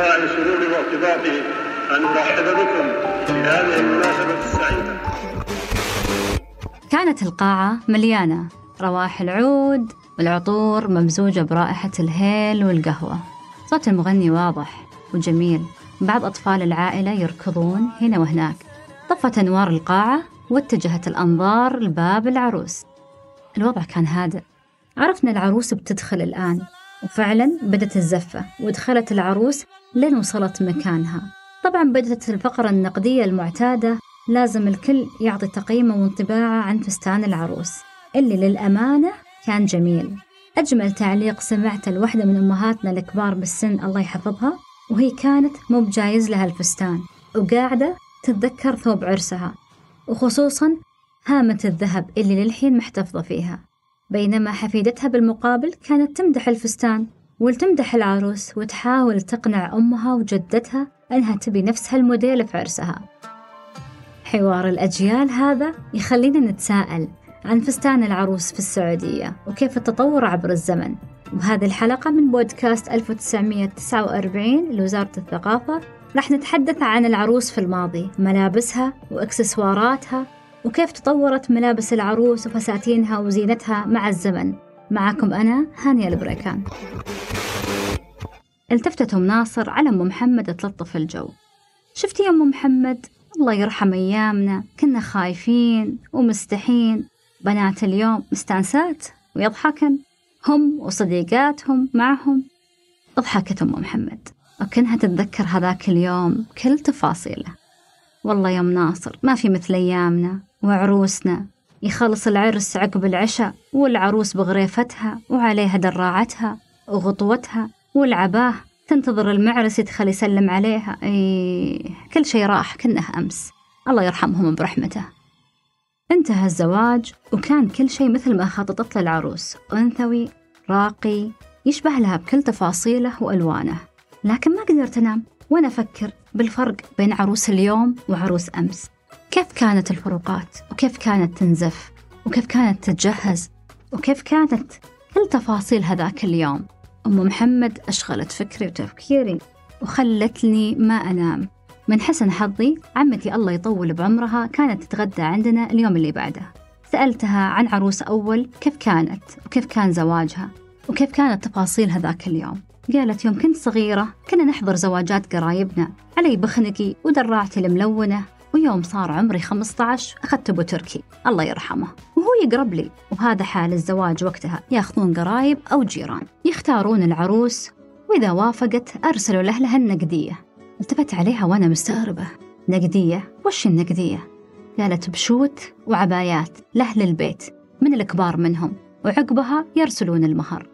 دواعي سروري وارتباطي أن أرحب بكم في هذه المناسبة السعيدة. كانت القاعة مليانة. روائح العود والعطور ممزوجة برائحة الهيل والقهوة. صوت المغني واضح وجميل. بعض أطفال العائلة يركضون هنا وهناك. طفت أنوار القاعة واتجهت الأنظار لباب العروس. الوضع كان هادئ. عرفنا العروس بتدخل الآن. وفعلا بدت الزفة ودخلت العروس لين وصلت مكانها. طبعا بدت الفقرة النقدية المعتادة لازم الكل يعطي تقييمه وانطباعه عن فستان العروس اللي للأمانة كان جميل. أجمل تعليق سمعته لوحدة من أمهاتنا الكبار بالسن الله يحفظها وهي كانت مو بجايز لها الفستان وقاعدة تتذكر ثوب عرسها وخصوصا هامة الذهب اللي للحين محتفظة فيها. بينما حفيدتها بالمقابل كانت تمدح الفستان وتمدح العروس وتحاول تقنع أمها وجدتها أنها تبي نفس هالموديل في عرسها. حوار الأجيال هذا يخلينا نتساءل عن فستان العروس في السعودية وكيف التطور عبر الزمن. وهذه الحلقة من بودكاست 1949 لوزارة الثقافة. راح نتحدث عن العروس في الماضي ملابسها وإكسسواراتها وكيف تطورت ملابس العروس وفساتينها وزينتها مع الزمن؟ معكم أنا هانية البريكان. التفتت أم ناصر على أم محمد تلطف الجو. شفتي يا أم محمد؟ الله يرحم أيامنا كنا خايفين ومستحين. بنات اليوم مستانسات ويضحكن. هم وصديقاتهم معهم. ضحكت أم محمد. وكأنها تتذكر هذاك اليوم كل تفاصيله. والله يا أم ناصر ما في مثل أيامنا. وعروسنا. يخلص العرس عقب العشاء والعروس بغريفتها وعليها دراعتها وغطوتها والعباه. تنتظر المعرس يدخل يسلم عليها. إيه كل شيء راح كأنه أمس. الله يرحمهم برحمته. انتهى الزواج وكان كل شيء مثل ما خططت له العروس. أنثوي راقي يشبه لها بكل تفاصيله وألوانه. لكن ما قدرت أنام. وأنا أفكر بالفرق بين عروس اليوم وعروس أمس. كيف كانت الفروقات؟ وكيف كانت تنزف؟ وكيف كانت تتجهز؟ وكيف كانت كل تفاصيل هذاك اليوم؟ أم محمد أشغلت فكري وتفكيري وخلتني ما أنام. من حسن حظي عمتي الله يطول بعمرها كانت تتغدى عندنا اليوم اللي بعده. سألتها عن عروس أول كيف كانت وكيف كان زواجها وكيف كانت تفاصيل هذاك اليوم. قالت يوم كنت صغيرة كنا نحضر زواجات قرايبنا علي بخنقي ودراعتي الملونة ويوم صار عمري 15 أخذت أبو تركي. الله يرحمه. وهو يقرب لي. وهذا حال الزواج وقتها. ياخذون قرايب أو جيران. يختارون العروس. وإذا وافقت أرسلوا لأهلها النقدية. التفت عليها وأنا مستغربة. نقدية؟ وش النقدية؟ قالت بشوت وعبايات. لأهل البيت من الكبار منهم. وعقبها يرسلون المهر.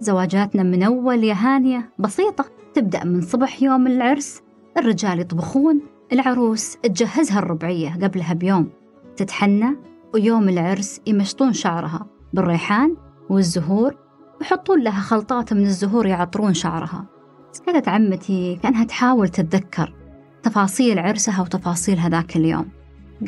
زواجاتنا من أول يا هانية. بسيطة. تبدأ من صبح يوم العرس. الرجال يطبخون. العروس تجهزها الربعية قبلها بيوم تتحنى ويوم العرس يمشطون شعرها بالريحان والزهور ويحطون لها خلطات من الزهور يعطرون شعرها. قالت عمتي كأنها تحاول تتذكر تفاصيل عرسها وتفاصيل هذاك اليوم.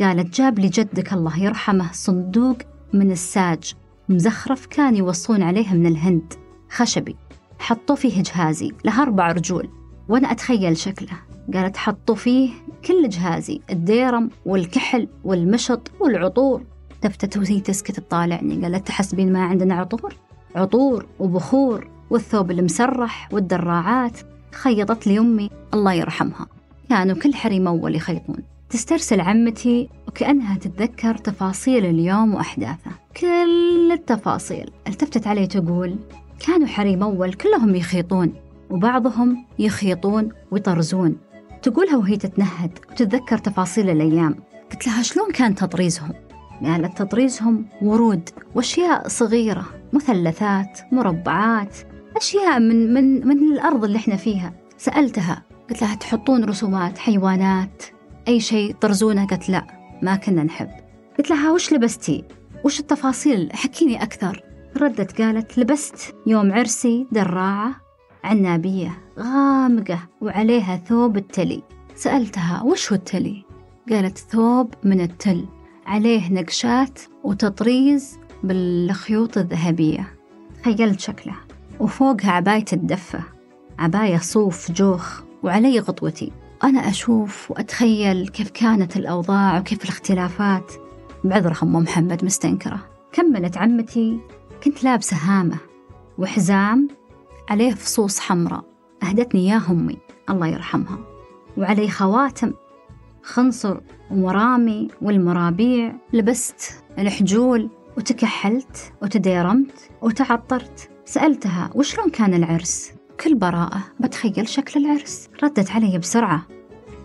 قالت جاب لي جدك الله يرحمه صندوق من الساج مزخرف كان يوصون عليه من الهند خشبي حطوا فيه جهازي له أربع رجول وأنا أتخيل شكله. قالت حطوا فيه كل جهازي الديرم والكحل والمشط والعطور. تفتت وهي تسكت تطالعني قالت تحسبين ما عندنا عطور؟ عطور وبخور والثوب المسرح والدراعات. خيطت لي أمي الله يرحمها. كانوا كل حريم أول يخيطون. تسترسل عمتي وكأنها تتذكر تفاصيل اليوم وأحداثه. كل التفاصيل التفتت علي تقول كانوا حريم أول كلهم يخيطون وبعضهم يخيطون ويطرزون. تقولها وهي تتنهد وتتذكر تفاصيل الأيام. قلت لها شلون كان تطريزهم؟ قالت تطريزهم ورود وأشياء صغيرة مثلثات مربعات أشياء من من من الأرض اللي إحنا فيها. سألتها قلت لها تحطون رسومات حيوانات أي شيء طرزونه قالت لا ما كنا نحب. قلت لها وش لبستي؟ وش التفاصيل؟ حكيني أكثر. ردت قالت لبست يوم عرسي دراعة عنابية. غامقة وعليها ثوب التلي. سألتها وش هو التلي؟ قالت ثوب من التل. عليه نقشات وتطريز بالخيوط الذهبية. تخيلت شكله وفوقها عباية الدفة. عباية صوف جوخ وعلي غطوتي. أنا أشوف وأتخيل كيف كانت الأوضاع وكيف الاختلافات. بعذر أم محمد مستنكرة. كملت عمتي. كنت لابسة هامة وحزام عليه فصوص حمراء. أهدتني إياه أمي الله يرحمها. وعليه خواتم خنصر ومرامي والمرابيع لبست الحجول وتكحلت وتديرمت وتعطرت سألتها وشلون كان العرس؟ كل براءة بتخيل شكل العرس. ردت علي بسرعة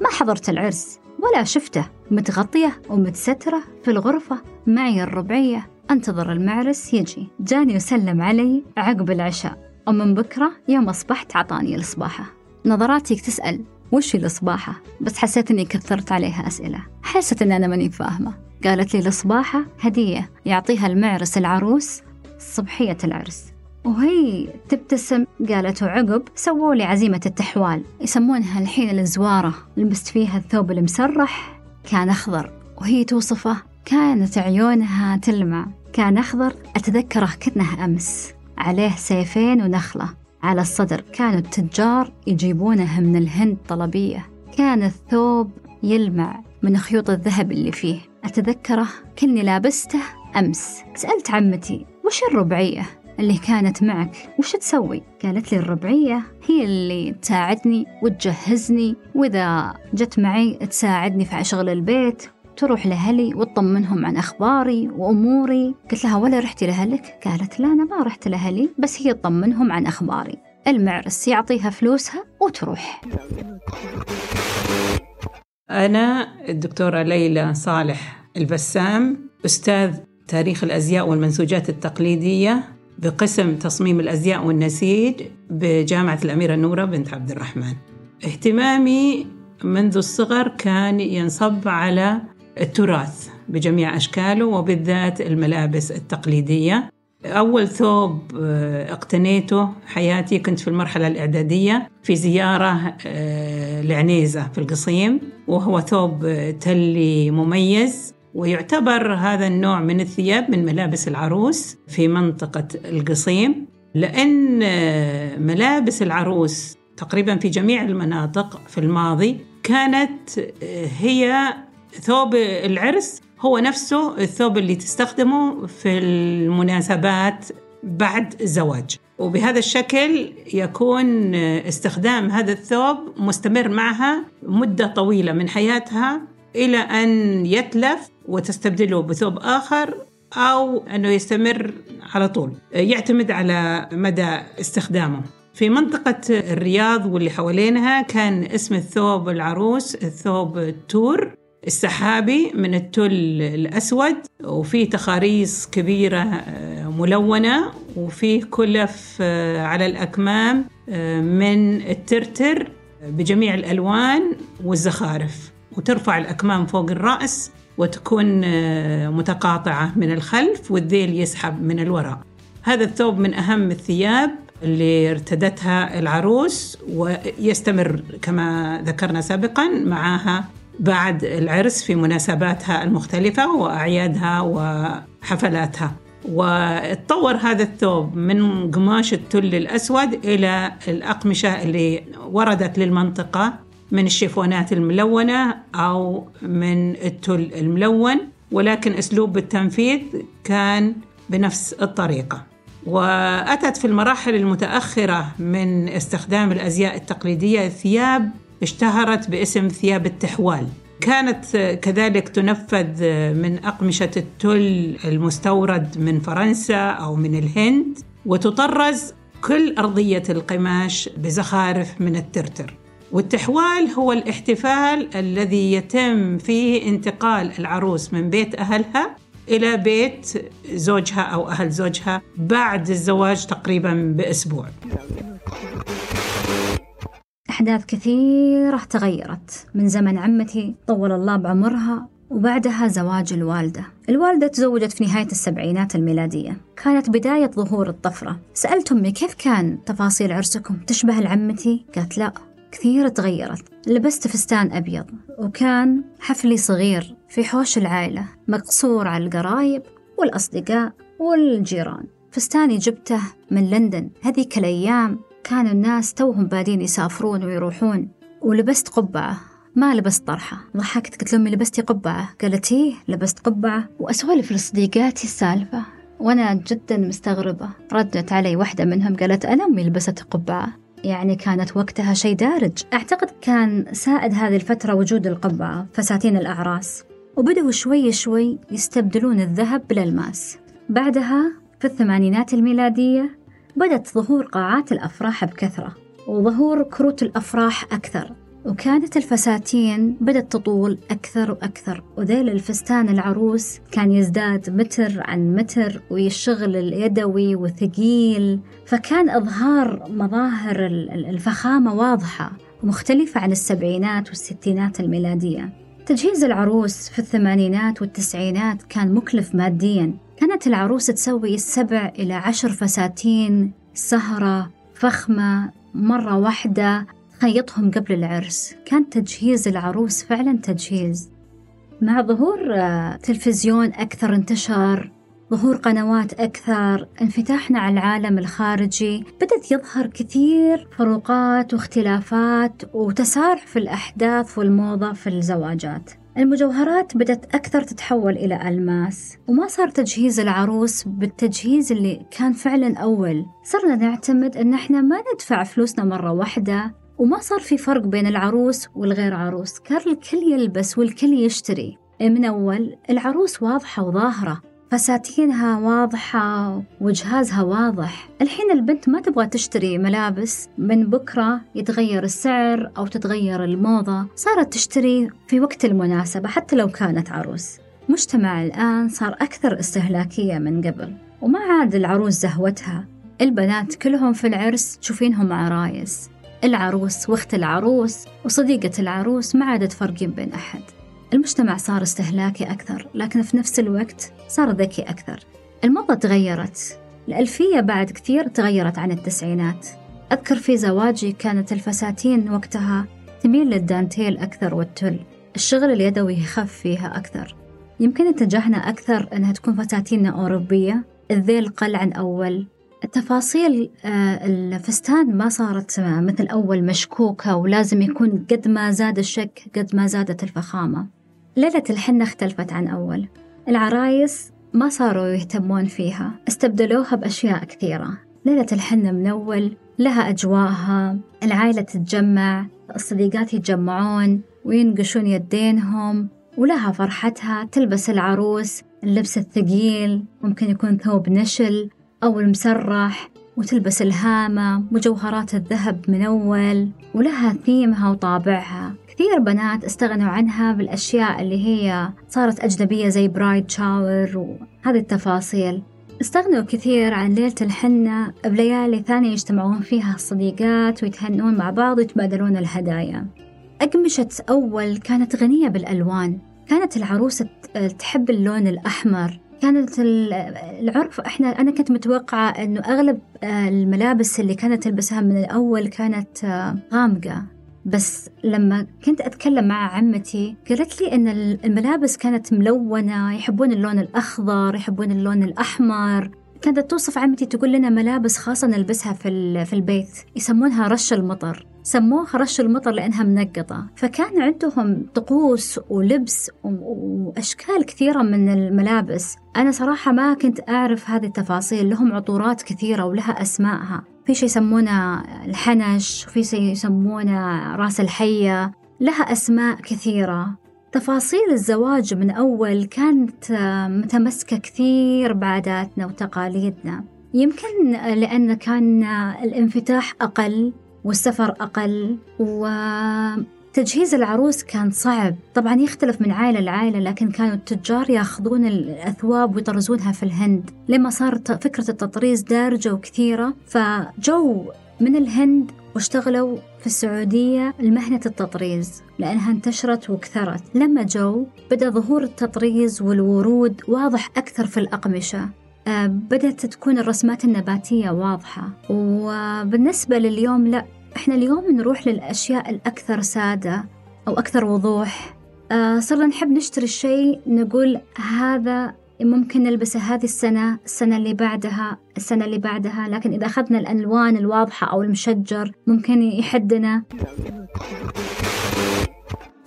ما حضرت العرس ولا شفته. متغطية ومتسترة في الغرفة معي الربعية. أنتظر المعرس يجي. جاني وسلم علي عقب العشاء. ومن بكرة يوم أصبحت عطاني الصباحة نظراتي تسأل وش الصباحة بس حسيت إني كثرت عليها أسئلة. حست إن أنا ماني فاهمة. قالت لي الصباحة هدية يعطيها المعرس العروس صبحية العرس. وهي تبتسم؟ قالت وعقب سووا لي عزيمة التحوال. يسمونها الحين الزوارة. لبست فيها الثوب المسرح كان أخضر. وهي توصفه كانت عيونها تلمع. كان أخضر أتذكره كأنه أمس. عليه سيفين ونخلة. على الصدر كانوا التجار يجيبونه من الهند طلبية. كان الثوب يلمع من خيوط الذهب اللي فيه. أتذكره؟ كني لابسته أمس. سألت عمتي وش الربعية اللي كانت معك؟ وش تسوي؟ قالت لي الربعية هي اللي تساعدني وتجهزني. وإذا جت معي تساعدني في شغل البيت تروح لأهلي وتطمنهم عن أخباري وأموري. قلت لها ولا رحتي لأهلك؟ قالت لا أنا ما رحت لأهلي بس هي تطمنهم عن أخباري. المعرس يعطيها فلوسها وتروح. أنا الدكتورة ليلى صالح البسام أستاذ تاريخ الأزياء والمنسوجات التقليدية بقسم تصميم الأزياء والنسيج بجامعة الأميرة نورة بنت عبد الرحمن. اهتمامي منذ الصغر كان ينصب على التراث بجميع أشكاله وبالذات الملابس التقليدية. أول ثوب آه، اقتنيته حياتي كنت في المرحلة الإعدادية في زيارة آه، لعنيزة في القصيم وهو ثوب آه، تلي مميز ويعتبر هذا النوع من الثياب من ملابس العروس في منطقة القصيم لأن ملابس العروس تقريبا في جميع المناطق في الماضي كانت هي ثوب العرس هو نفسه الثوب اللي تستخدمه في المناسبات بعد الزواج. وبهذا الشكل يكون استخدام هذا الثوب مستمر معها مدة طويلة من حياتها إلى أن يتلف وتستبدله بثوب آخر أو أنه يستمر على طول. يعتمد على مدى استخدامه. في منطقة الرياض واللي حوالينها كان اسم الثوب العروس الثوب التور السحابي من التل الأسود وفي تخاريص كبيرة آه، ملونة وفيه كلف آه، على الأكمام آه، من الترتر بجميع الألوان والزخارف. وترفع الأكمام فوق الرأس وتكون متقاطعة من الخلف والذيل يسحب من الوراء. هذا الثوب من أهم الثياب اللي ارتدتها العروس ويستمر كما ذكرنا سابقا معها بعد العرس في مناسباتها المختلفة وأعيادها وحفلاتها. وتطور هذا الثوب من قماش التل الأسود إلى الأقمشة اللي وردت للمنطقة من الشيفونات الملونة أو من التل الملون ولكن أسلوب التنفيذ كان بنفس الطريقة. وأتت في المراحل المتأخرة من استخدام الأزياء التقليدية ثياب اشتهرت باسم ثياب التحوال. كانت كذلك تنفذ من أقمشة التل المستورد من فرنسا أو من الهند وتطرز كل أرضية القماش بزخارف من الترتر. والتحوال هو الاحتفال الذي يتم فيه انتقال العروس من بيت أهلها إلى بيت زوجها أو أهل زوجها بعد الزواج تقريبا بأسبوع. أحداث كثيرة تغيرت. من زمن عمتي طول الله بعمرها وبعدها زواج الوالدة. الوالدة تزوجت في نهاية السبعينات الميلادية. كانت بداية ظهور الطفرة. سألت أمي كيف كان تفاصيل عرسكم؟ تشبه لعمتي؟ قالت لا كثير تغيرت. لبست فستان أبيض. وكان حفلي صغير في حوش العائلة مقصور على القرايب والأصدقاء والجيران. فستاني جبته من لندن. هذيك الأيام كان الناس توهم بادين يسافرون ويروحون ولبست قبعة ما لبست طرحة. ضحكت قلت لأمي لبستي قبعة. قالت إيه؟ لبست قبعة. وأسولف لصديقاتي السالفة وأنا جدا مستغربة. ردت علي واحدة منهم قالت أنا أمي لبست قبعة. يعني كانت وقتها شيء دارج. أعتقد كان سائد هذه الفترة وجود القبعة فساتين الأعراس. وبدأوا شوي شوي يستبدلون الذهب بالألماس. بعدها في الثمانينات الميلادية بدأت ظهور قاعات الأفراح بكثرة وظهور كروت الأفراح أكثر وكانت الفساتين بدأت تطول أكثر وأكثر وذيل الفستان العروس كان يزداد متر عن متر والشغل اليدوي وثقيل فكان إظهار مظاهر الفخامة واضحة ومختلفة عن السبعينات والستينات الميلادية. تجهيز العروس في الثمانينات والتسعينات كان مكلف ماديا. كانت العروس تسوي سبع إلى عشر فساتين سهرة فخمة مرة واحدة خيطهم قبل العرس. كان تجهيز العروس فعلا تجهيز. مع ظهور آه، تلفزيون أكثر انتشار ظهور قنوات أكثر. انفتاحنا على العالم الخارجي بدأت يظهر كثير فروقات واختلافات وتسارع في الأحداث والموضة في الزواجات. المجوهرات بدأت أكثر تتحول إلى ألماس وما صار تجهيز العروس بالتجهيز اللي كان فعلا أول. صرنا نعتمد أن إحنا ما ندفع فلوسنا مرة واحدة وما صار في فرق بين العروس والغير عروس. كان الكل يلبس والكل يشتري. من أول العروس واضحة وظاهرة. فساتينها واضحة وجهازها واضح. الحين البنت ما تبغى تشتري ملابس من بكرة يتغير السعر أو تتغير الموضة. صارت تشتري في وقت المناسبة حتى لو كانت عروس. مجتمع الآن صار أكثر استهلاكية من قبل وما عاد العروس زهوتها. البنات كلهم في العرس تشوفينهم عرايس العروس واخت العروس وصديقة العروس ما عاد تفرقين بين أحد. المجتمع صار استهلاكي أكثر لكن في نفس الوقت صار ذكي أكثر. الموضة تغيرت. الألفية بعد كثير تغيرت عن التسعينات. أذكر في زواجي كانت الفساتين وقتها تميل للدانتيل أكثر والتل. الشغل اليدوي يخف فيها أكثر. يمكن اتجهنا أكثر أنها تكون فساتيننا أوروبية. الذيل قل عن أول. التفاصيل آه، الفستان ما صارت مثل أول مشكوكة ولازم يكون قد ما زاد الشك قد ما زادت الفخامة. ليلة الحنة اختلفت عن أول. العرايس ما صاروا يهتمون فيها استبدلوها بأشياء كثيرة. ليلة الحنة من أول لها أجواءها العائلة تتجمع الصديقات يتجمعون وينقشون يدينهم ولها فرحتها تلبس العروس اللبس الثقيل ممكن يكون ثوب نشل أو المسرح وتلبس الهامة مجوهرات الذهب من أول ولها ثيمها وطابعها. كثير بنات استغنوا عنها بالأشياء اللي هي صارت أجنبية زي برايد شاور وهذه التفاصيل. استغنوا كثير عن ليلة الحنة بليالي ثانية يجتمعون فيها الصديقات ويتهنون مع بعض ويتبادلون الهدايا. أقمشة أول كانت غنية بالألوان. كانت العروسة تحب اللون الأحمر. كانت العرف إحنا أنا كنت متوقعة إنه أغلب آه، الملابس اللي كانت تلبسها من الأول كانت آه، غامقة. بس لما كنت أتكلم مع عمتي قالت لي أن الملابس كانت ملونة يحبون اللون الأخضر يحبون اللون الأحمر. كانت توصف عمتي تقول لنا ملابس خاصة نلبسها في, في البيت يسمونها رش المطر. سموها رش المطر لأنها منقطة. فكان عندهم طقوس ولبس وأشكال كثيرة من الملابس. أنا صراحة ما كنت أعرف هذه التفاصيل. لهم عطورات كثيرة ولها أسمائها في شيء يسمونه الحنش في شيء يسمونه رأس الحية. لها أسماء كثيرة. تفاصيل الزواج من أول كانت متمسكة كثير بعاداتنا وتقاليدنا. يمكن لأن كان الانفتاح أقل. والسفر أقل و تجهيز العروس كان صعب. طبعا يختلف من عائلة لعائلة لكن كانوا التجار ياخذون الأثواب ويطرزونها في الهند. لما صارت فكرة التطريز دارجة وكثيرة فجو من الهند واشتغلوا في السعودية المهنة التطريز لأنها انتشرت وكثرت. لما جو بدأ ظهور التطريز والورود واضح أكثر في الأقمشة. بدأت تكون الرسمات النباتية واضحة. وبالنسبة لليوم لا إحنا اليوم نروح للأشياء الأكثر سادة أو أكثر وضوح. آه صرنا نحب نشتري الشيء نقول هذا ممكن نلبسه هذه السنة السنة اللي بعدها السنة اللي بعدها. لكن إذا أخذنا الألوان الواضحة أو المشجر ممكن يحدنا.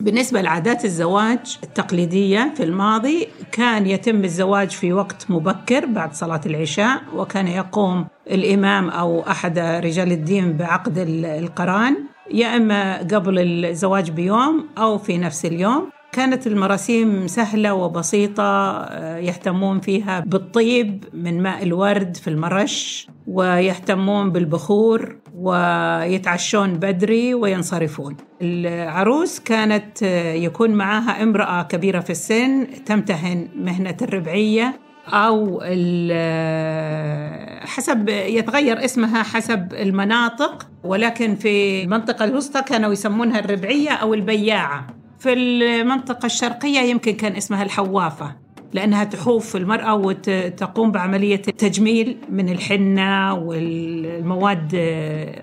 بالنسبة لعادات الزواج التقليدية في الماضي كان يتم الزواج في وقت مبكر بعد صلاة العشاء وكان يقوم الإمام أو أحد رجال الدين بعقد القران يا إما قبل الزواج بيوم أو في نفس اليوم. كانت المراسيم سهلة وبسيطة يهتمون فيها بالطيب من ماء الورد في المرش ويهتمون بالبخور ويتعشون بدري وينصرفون. العروس كانت يكون معها امرأة كبيرة في السن تمتهن مهنة الربعية أو حسب يتغير اسمها حسب المناطق ولكن في المنطقة الوسطى كانوا يسمونها الربعية أو البياعة. في المنطقة الشرقية يمكن كان اسمها الحوافة لأنها تحوف المرأة وتقوم بعملية تجميل من الحنة والمواد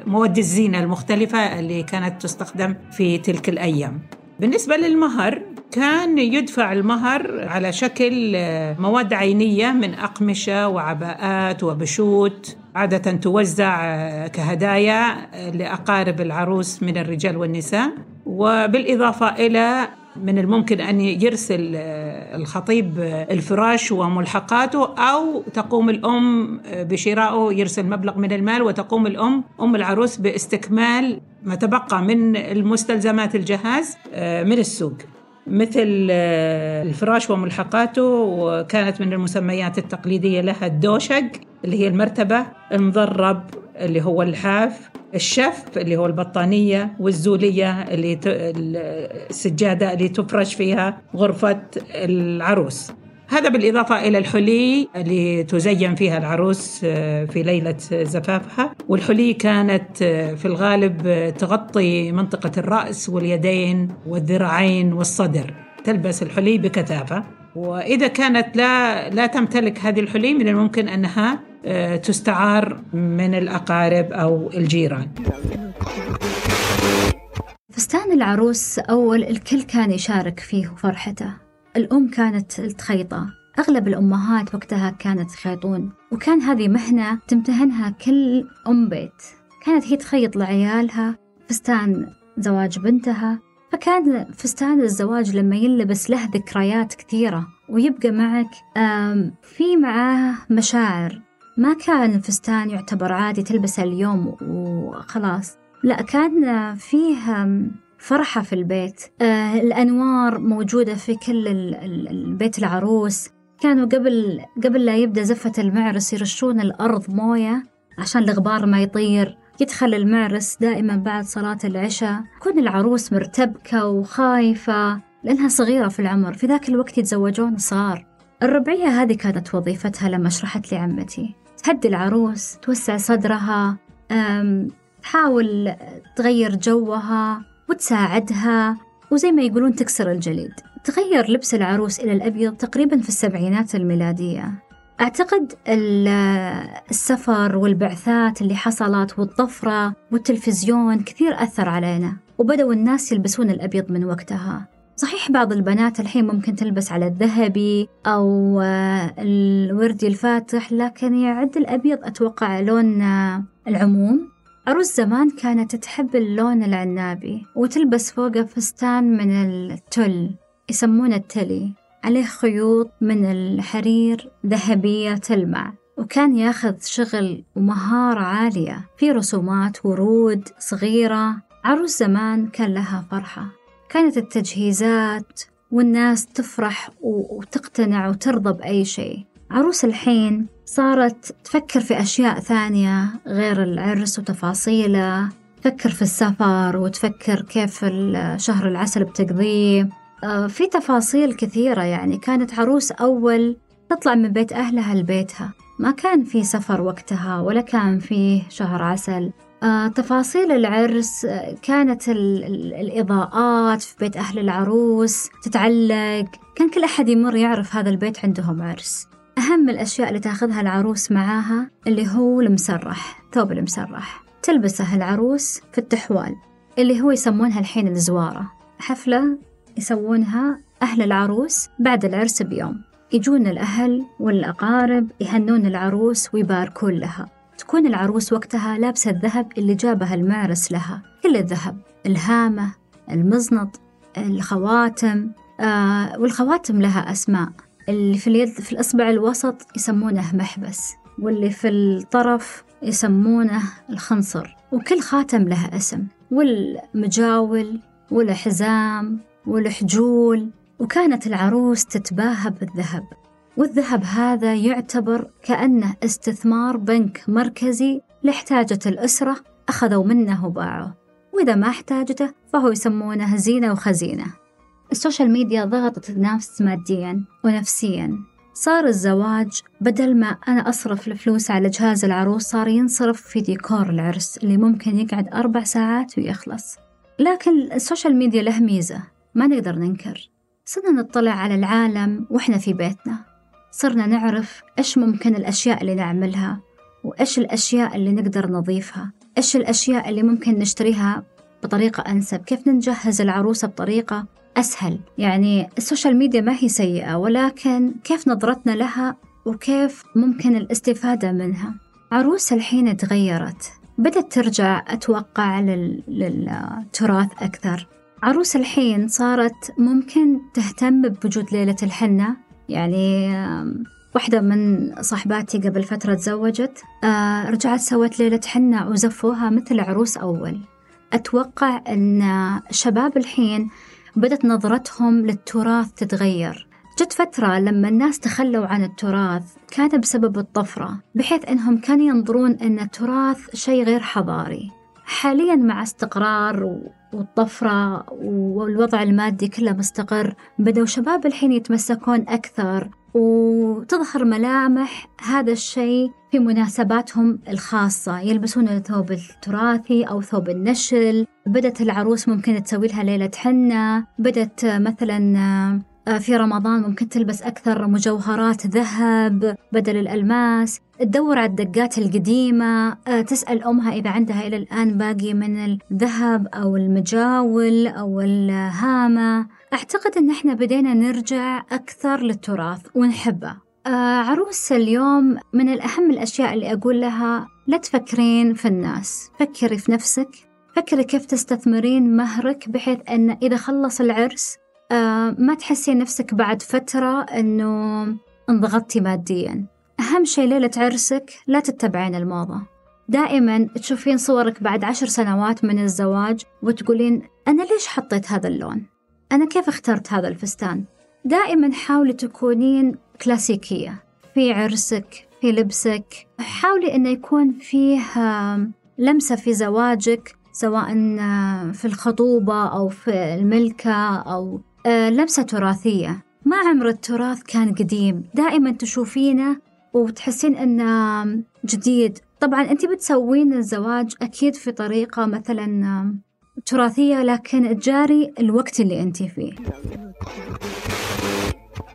مواد الزينة المختلفة اللي كانت تستخدم في تلك الأيام. بالنسبة للمهر كان يدفع المهر على شكل مواد عينية من أقمشة وعباءات وبشوت. عادة توزع كهدايا لأقارب العروس من الرجال والنساء. وبالإضافة إلى من الممكن أن يرسل الخطيب الفراش وملحقاته أو تقوم الأم بشرائه يرسل مبلغ من المال وتقوم الأم أم العروس باستكمال ما تبقى من المستلزمات الجهاز من السوق. مثل الفراش وملحقاته وكانت من المسميات التقليدية لها الدوشق اللي هي المرتبة المضرب اللي هو اللحاف الشف اللي هو البطانية والزولية اللي. السجادة اللي تفرش فيها غرفة العروس هذا بالإضافة إلى الحلي اللي تزين فيها العروس آه، في ليلة زفافها. والحلي كانت آه، في الغالب تغطي منطقة الرأس واليدين والذراعين والصدر. تلبس الحلي بكثافة. وإذا كانت لا لا تمتلك هذه الحلي من الممكن أنها آه، تستعار من الأقارب أو الجيران. فستان العروس أول الكل كان يشارك فيه فرحته. الأم كانت تخيطه أغلب الأمهات وقتها كانت تخيطون وكان هذه مهنة تمتهنها كل أم بيت. كانت هي تخيط لعيالها فستان زواج بنتها فكان فستان الزواج لما يلبس له ذكريات كثيرة ويبقى معك في معاه مشاعر. ما كان فستان يعتبر عادي تلبسه اليوم وخلاص لا كان فيه فرحة في البيت. آه الأنوار موجودة في كل البيت العروس. كانوا قبل قبل لا يبدأ زفة المعرس يرشون الأرض موية عشان الغبار ما يطير. يدخل المعرس دائما بعد صلاة العشاء. تكون العروس مرتبكة وخايفة لأنها صغيرة في العمر في ذاك الوقت يتزوجون صغار. الربعية هذه كانت وظيفتها لما شرحت لي عمتي تهدي العروس توسع صدرها تحاول تغير جوها. وتساعدها وزي ما يقولون تكسر الجليد. تغير لبس العروس إلى الأبيض تقريبا في السبعينات الميلادية. أعتقد السفر والبعثات اللي حصلت والطفرة والتلفزيون كثير أثر علينا وبدأوا الناس يلبسون الأبيض من وقتها. صحيح بعض البنات الحين ممكن تلبس على الذهبي أو الوردي الفاتح لكن يعد الأبيض أتوقع لون العموم. عروس زمان كانت تحب اللون العنابي وتلبس فوقه فستان من التل يسمونه التلي. عليه خيوط من الحرير ذهبية تلمع وكان ياخذ شغل ومهارة عالية. في رسومات ورود صغيرة. عروس زمان كان لها فرحة. كانت التجهيزات والناس تفرح وتقتنع وترضى بأي شيء. عروس الحين صارت تفكر في أشياء ثانية غير العرس وتفاصيله تفكر في السفر وتفكر كيف شهر العسل بتقضيه. آه، في تفاصيل كثيرة يعني كانت عروس أول تطلع من بيت أهلها لبيتها. ما كان في سفر وقتها ولا كان فيه شهر عسل. آه، تفاصيل العرس آه، كانت ال- ال- الإضاءات في بيت أهل العروس تتعلق. كان كل أحد يمر يعرف هذا البيت عندهم عرس. أهم الأشياء اللي تأخذها العروس معاها اللي هو المسرح ثوب المسرح. تلبسه العروس في التحوال اللي هو يسمونها الحين الزوارة. حفلة يسوونها أهل العروس بعد العرس بيوم. يجون الأهل والأقارب يهنون العروس ويباركون لها. تكون العروس وقتها لابسة الذهب اللي جابها المعرس لها. كل الذهب الهامة المزنط الخواتم آه والخواتم لها أسماء. اللي في اليد في الإصبع الوسط يسمونه محبس واللي في الطرف يسمونه الخنصر. وكل خاتم له اسم والمجاول والحزام والحجول. وكانت العروس تتباهى بالذهب. والذهب هذا يعتبر كأنه استثمار بنك مركزي لاحتاجة الأسرة أخذوا منه وباعوه. وإذا ما احتاجته فهو يسمونه زينة وخزينة. ال social media ضغطت الناس ماديا ونفسيا. صار الزواج بدل ما أنا أصرف الفلوس على جهاز العروس صار ينصرف في ديكور العرس اللي ممكن يقعد أربع ساعات ويخلص. لكن ال social media له ميزة ما نقدر ننكر. صرنا نطلع على العالم وإحنا في بيتنا. صرنا نعرف إيش ممكن الأشياء اللي نعملها وإيش الأشياء اللي نقدر نضيفها إيش الأشياء اللي ممكن نشتريها بطريقة أنسب. كيف نجهز العروسة بطريقة أسهل. يعني ال social media ما هي سيئة ولكن كيف نظرتنا لها وكيف ممكن الاستفادة منها؟ عروس الحين تغيرت بدأت ترجع أتوقع لل... للتراث أكثر. عروس الحين صارت ممكن تهتم بوجود ليلة الحنة. يعني واحدة من صاحباتي قبل فترة تزوجت آه رجعت سوت ليلة حنة وزفوها مثل عروس أول. أتوقع أن الشباب الحين بدت نظرتهم للتراث تتغير. جت فترة لما الناس تخلوا عن التراث كان بسبب الطفرة بحيث أنهم كانوا ينظرون أن التراث شيء غير حضاري. حاليا مع استقرار والطفرة والوضع المادي كله مستقر بدأوا شباب الحين يتمسكون أكثر وتظهر ملامح هذا الشيء في مناسباتهم الخاصة. يلبسون الثوب التراثي أو ثوب النشل. بدت العروس ممكن تسوي لها ليلة حنة. بدت مثلا آه، في رمضان ممكن تلبس أكثر مجوهرات ذهب بدل الألماس. تدور على الدقات القديمة. آه، تسأل أمها إذا عندها إلى الآن باقي من الذهب أو المجاول أو الهامة. أعتقد أن إحنا بدينا نرجع أكثر للتراث ونحبه. آه، عروس اليوم من الأهم الأشياء اللي أقول لها لا تفكرين في الناس فكري في نفسك فكري كيف تستثمرين مهرك بحيث أن إذا خلص العرس آه، ما تحسين نفسك بعد فترة أنه انضغطتي ماديا. أهم شيء ليلة عرسك لا تتبعين الموضة. دائما تشوفين صورك بعد عشر سنوات من الزواج وتقولين أنا ليش حطيت هذا اللون؟ أنا كيف اخترت هذا الفستان؟ دائما حاولي تكونين كلاسيكية في عرسك في لبسك. حاولي أنه يكون فيه لمسة في زواجك سواء في الخطوبة أو في الملكة أو آه، لمسة تراثية. ما عمر التراث كان قديم. دائما تشوفينه وتحسين إنه جديد. طبعا انت بتسوين الزواج أكيد في طريقة مثلا تراثية لكن تجاري الوقت اللي أنت فيه.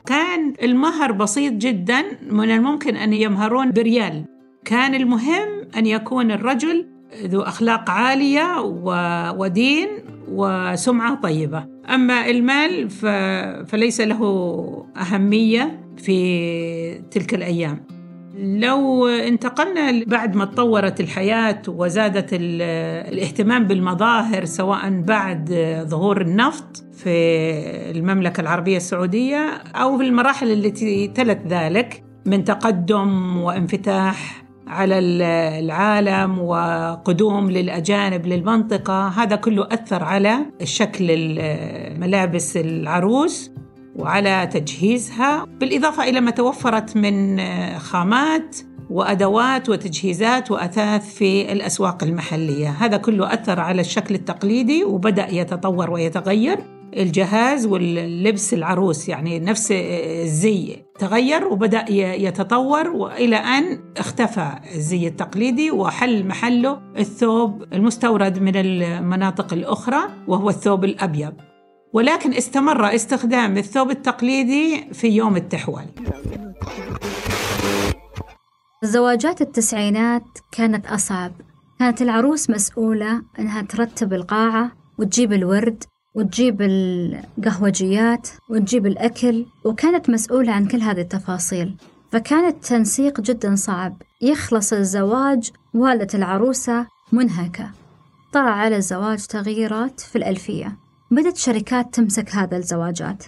كان المهر بسيط جدا من الممكن أن يمهرون بريال. كان المهم أن يكون الرجل ذو أخلاق عالية ودين وسمعة طيبة. أما المال. فليس له أهمية في تلك الأيام. لو انتقلنا بعد ما تطورت الحياة وزادت ال- الاهتمام بالمظاهر سواء بعد ظهور النفط في المملكة العربية السعودية أو في المراحل التي تلت ذلك من تقدم وانفتاح على ال- العالم وقدوم للأجانب للمنطقة هذا كله أثر على شكل ملابس العروس. وعلى تجهيزها. بالإضافة إلى ما توفرت من خامات وأدوات وتجهيزات وأثاث في الأسواق المحلية. هذا كله أثر على الشكل التقليدي وبدأ يتطور ويتغير. الجهاز واللبس العروس يعني نفس الزي تغير وبدأ يتطور وإلى أن اختفى الزي التقليدي وحل محله الثوب المستورد من المناطق الأخرى وهو الثوب الأبيض. ولكن استمر استخدام الثوب التقليدي في يوم التحوال. زواجات التسعينات كانت أصعب. كانت العروس مسؤولة أنها ترتب القاعة وتجيب الورد وتجيب القهوجيات وتجيب الأكل وكانت مسؤولة عن كل هذه التفاصيل. فكان التنسيق جدا صعب. يخلص الزواج والدة العروسة منهكة. طرأ على الزواج تغييرات في الألفية. بدت شركات تمسك هذا الزواجات.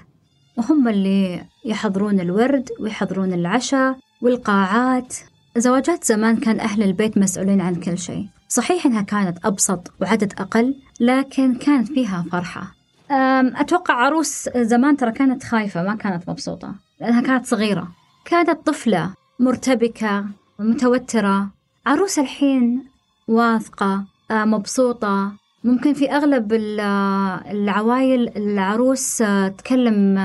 وهم اللي يحضرون الورد ويحضرون العشاء والقاعات. زواجات زمان كان أهل البيت مسؤولين عن كل شيء. صحيح إنها كانت أبسط وعدد أقل لكن كانت فيها فرحة. أتوقع عروس زمان ترى كانت خايفة ما كانت مبسوطة لأنها كانت صغيرة. كانت طفلة مرتبكة متوترة. عروس الحين واثقة مبسوطة. ممكن في أغلب العوايل العروس تكلم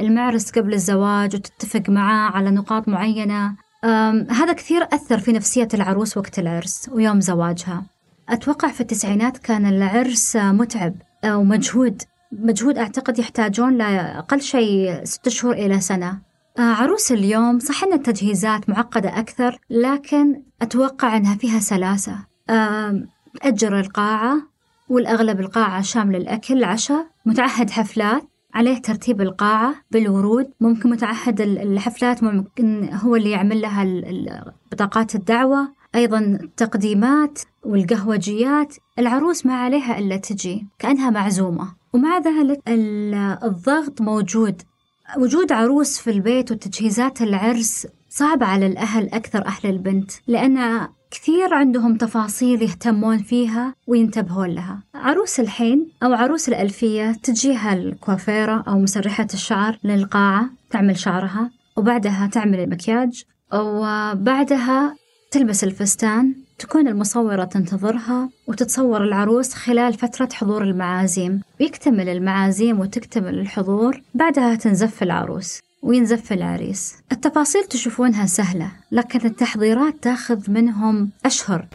المعرس قبل الزواج وتتفق معاه على نقاط معينة. هذا كثير أثر في نفسية العروس وقت العرس ويوم زواجها. أتوقع في التسعينات كان العرس متعب ومجهود. مجهود أعتقد يحتاجون لأقل شيء ست شهور إلى سنة. عروس اليوم صح أن التجهيزات معقدة أكثر لكن أتوقع أنها فيها سلاسة. تأجر القاعة والأغلب القاعة شاملة الأكل عشاء متعهد حفلات عليه ترتيب القاعة بالورود. ممكن متعهد الحفلات ممكن هو اللي يعمل لها بطاقات الدعوة. أيضا التقديمات والقهوجيات. العروس ما عليها إلا تجي كأنها معزومة. ومع ذلك الضغط موجود. وجود عروس في البيت وتجهيزات العرس صعب على الأهل أكثر أهل البنت لأن كثير عندهم تفاصيل يهتمون فيها وينتبهون لها. عروس الحين أو عروس الألفية تجيها الكوافيرة أو مسرحة الشعر للقاعة تعمل شعرها وبعدها تعمل المكياج وبعدها تلبس الفستان تكون المصورة تنتظرها وتتصور العروس خلال فترة حضور المعازيم. ويكتمل المعازيم وتكتمل الحضور بعدها تنزف العروس. وينزف العريس. التفاصيل تشوفونها سهلة لكن التحضيرات تاخذ منهم أشهر.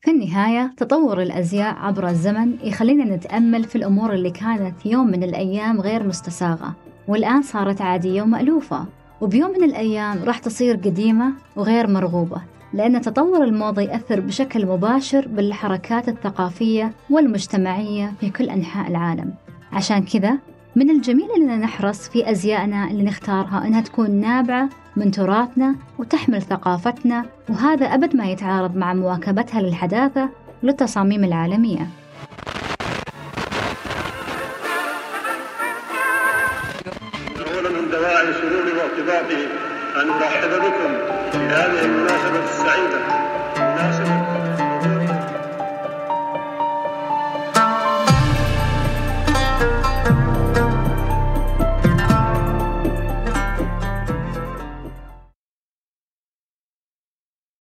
في النهاية تطور الأزياء عبر الزمن يخلينا نتأمل في الأمور اللي كانت يوم من الأيام غير مستساغة. والآن صارت عادية ومألوفة وبيوم من الأيام راح تصير قديمة وغير مرغوبة لأن تطور الموضة يأثر بشكل مباشر بالحركات الثقافية والمجتمعية في كل أنحاء العالم. عشان كذا من الجميل أننا نحرص في أزيائنا اللي نختارها أنها تكون نابعة من تراثنا وتحمل ثقافتنا وهذا أبد ما يتعارض مع مواكبتها للحداثة للتصاميم العالمية. من دواعي سروري وارتباطي أن أرحب بكم في هذه المناسبة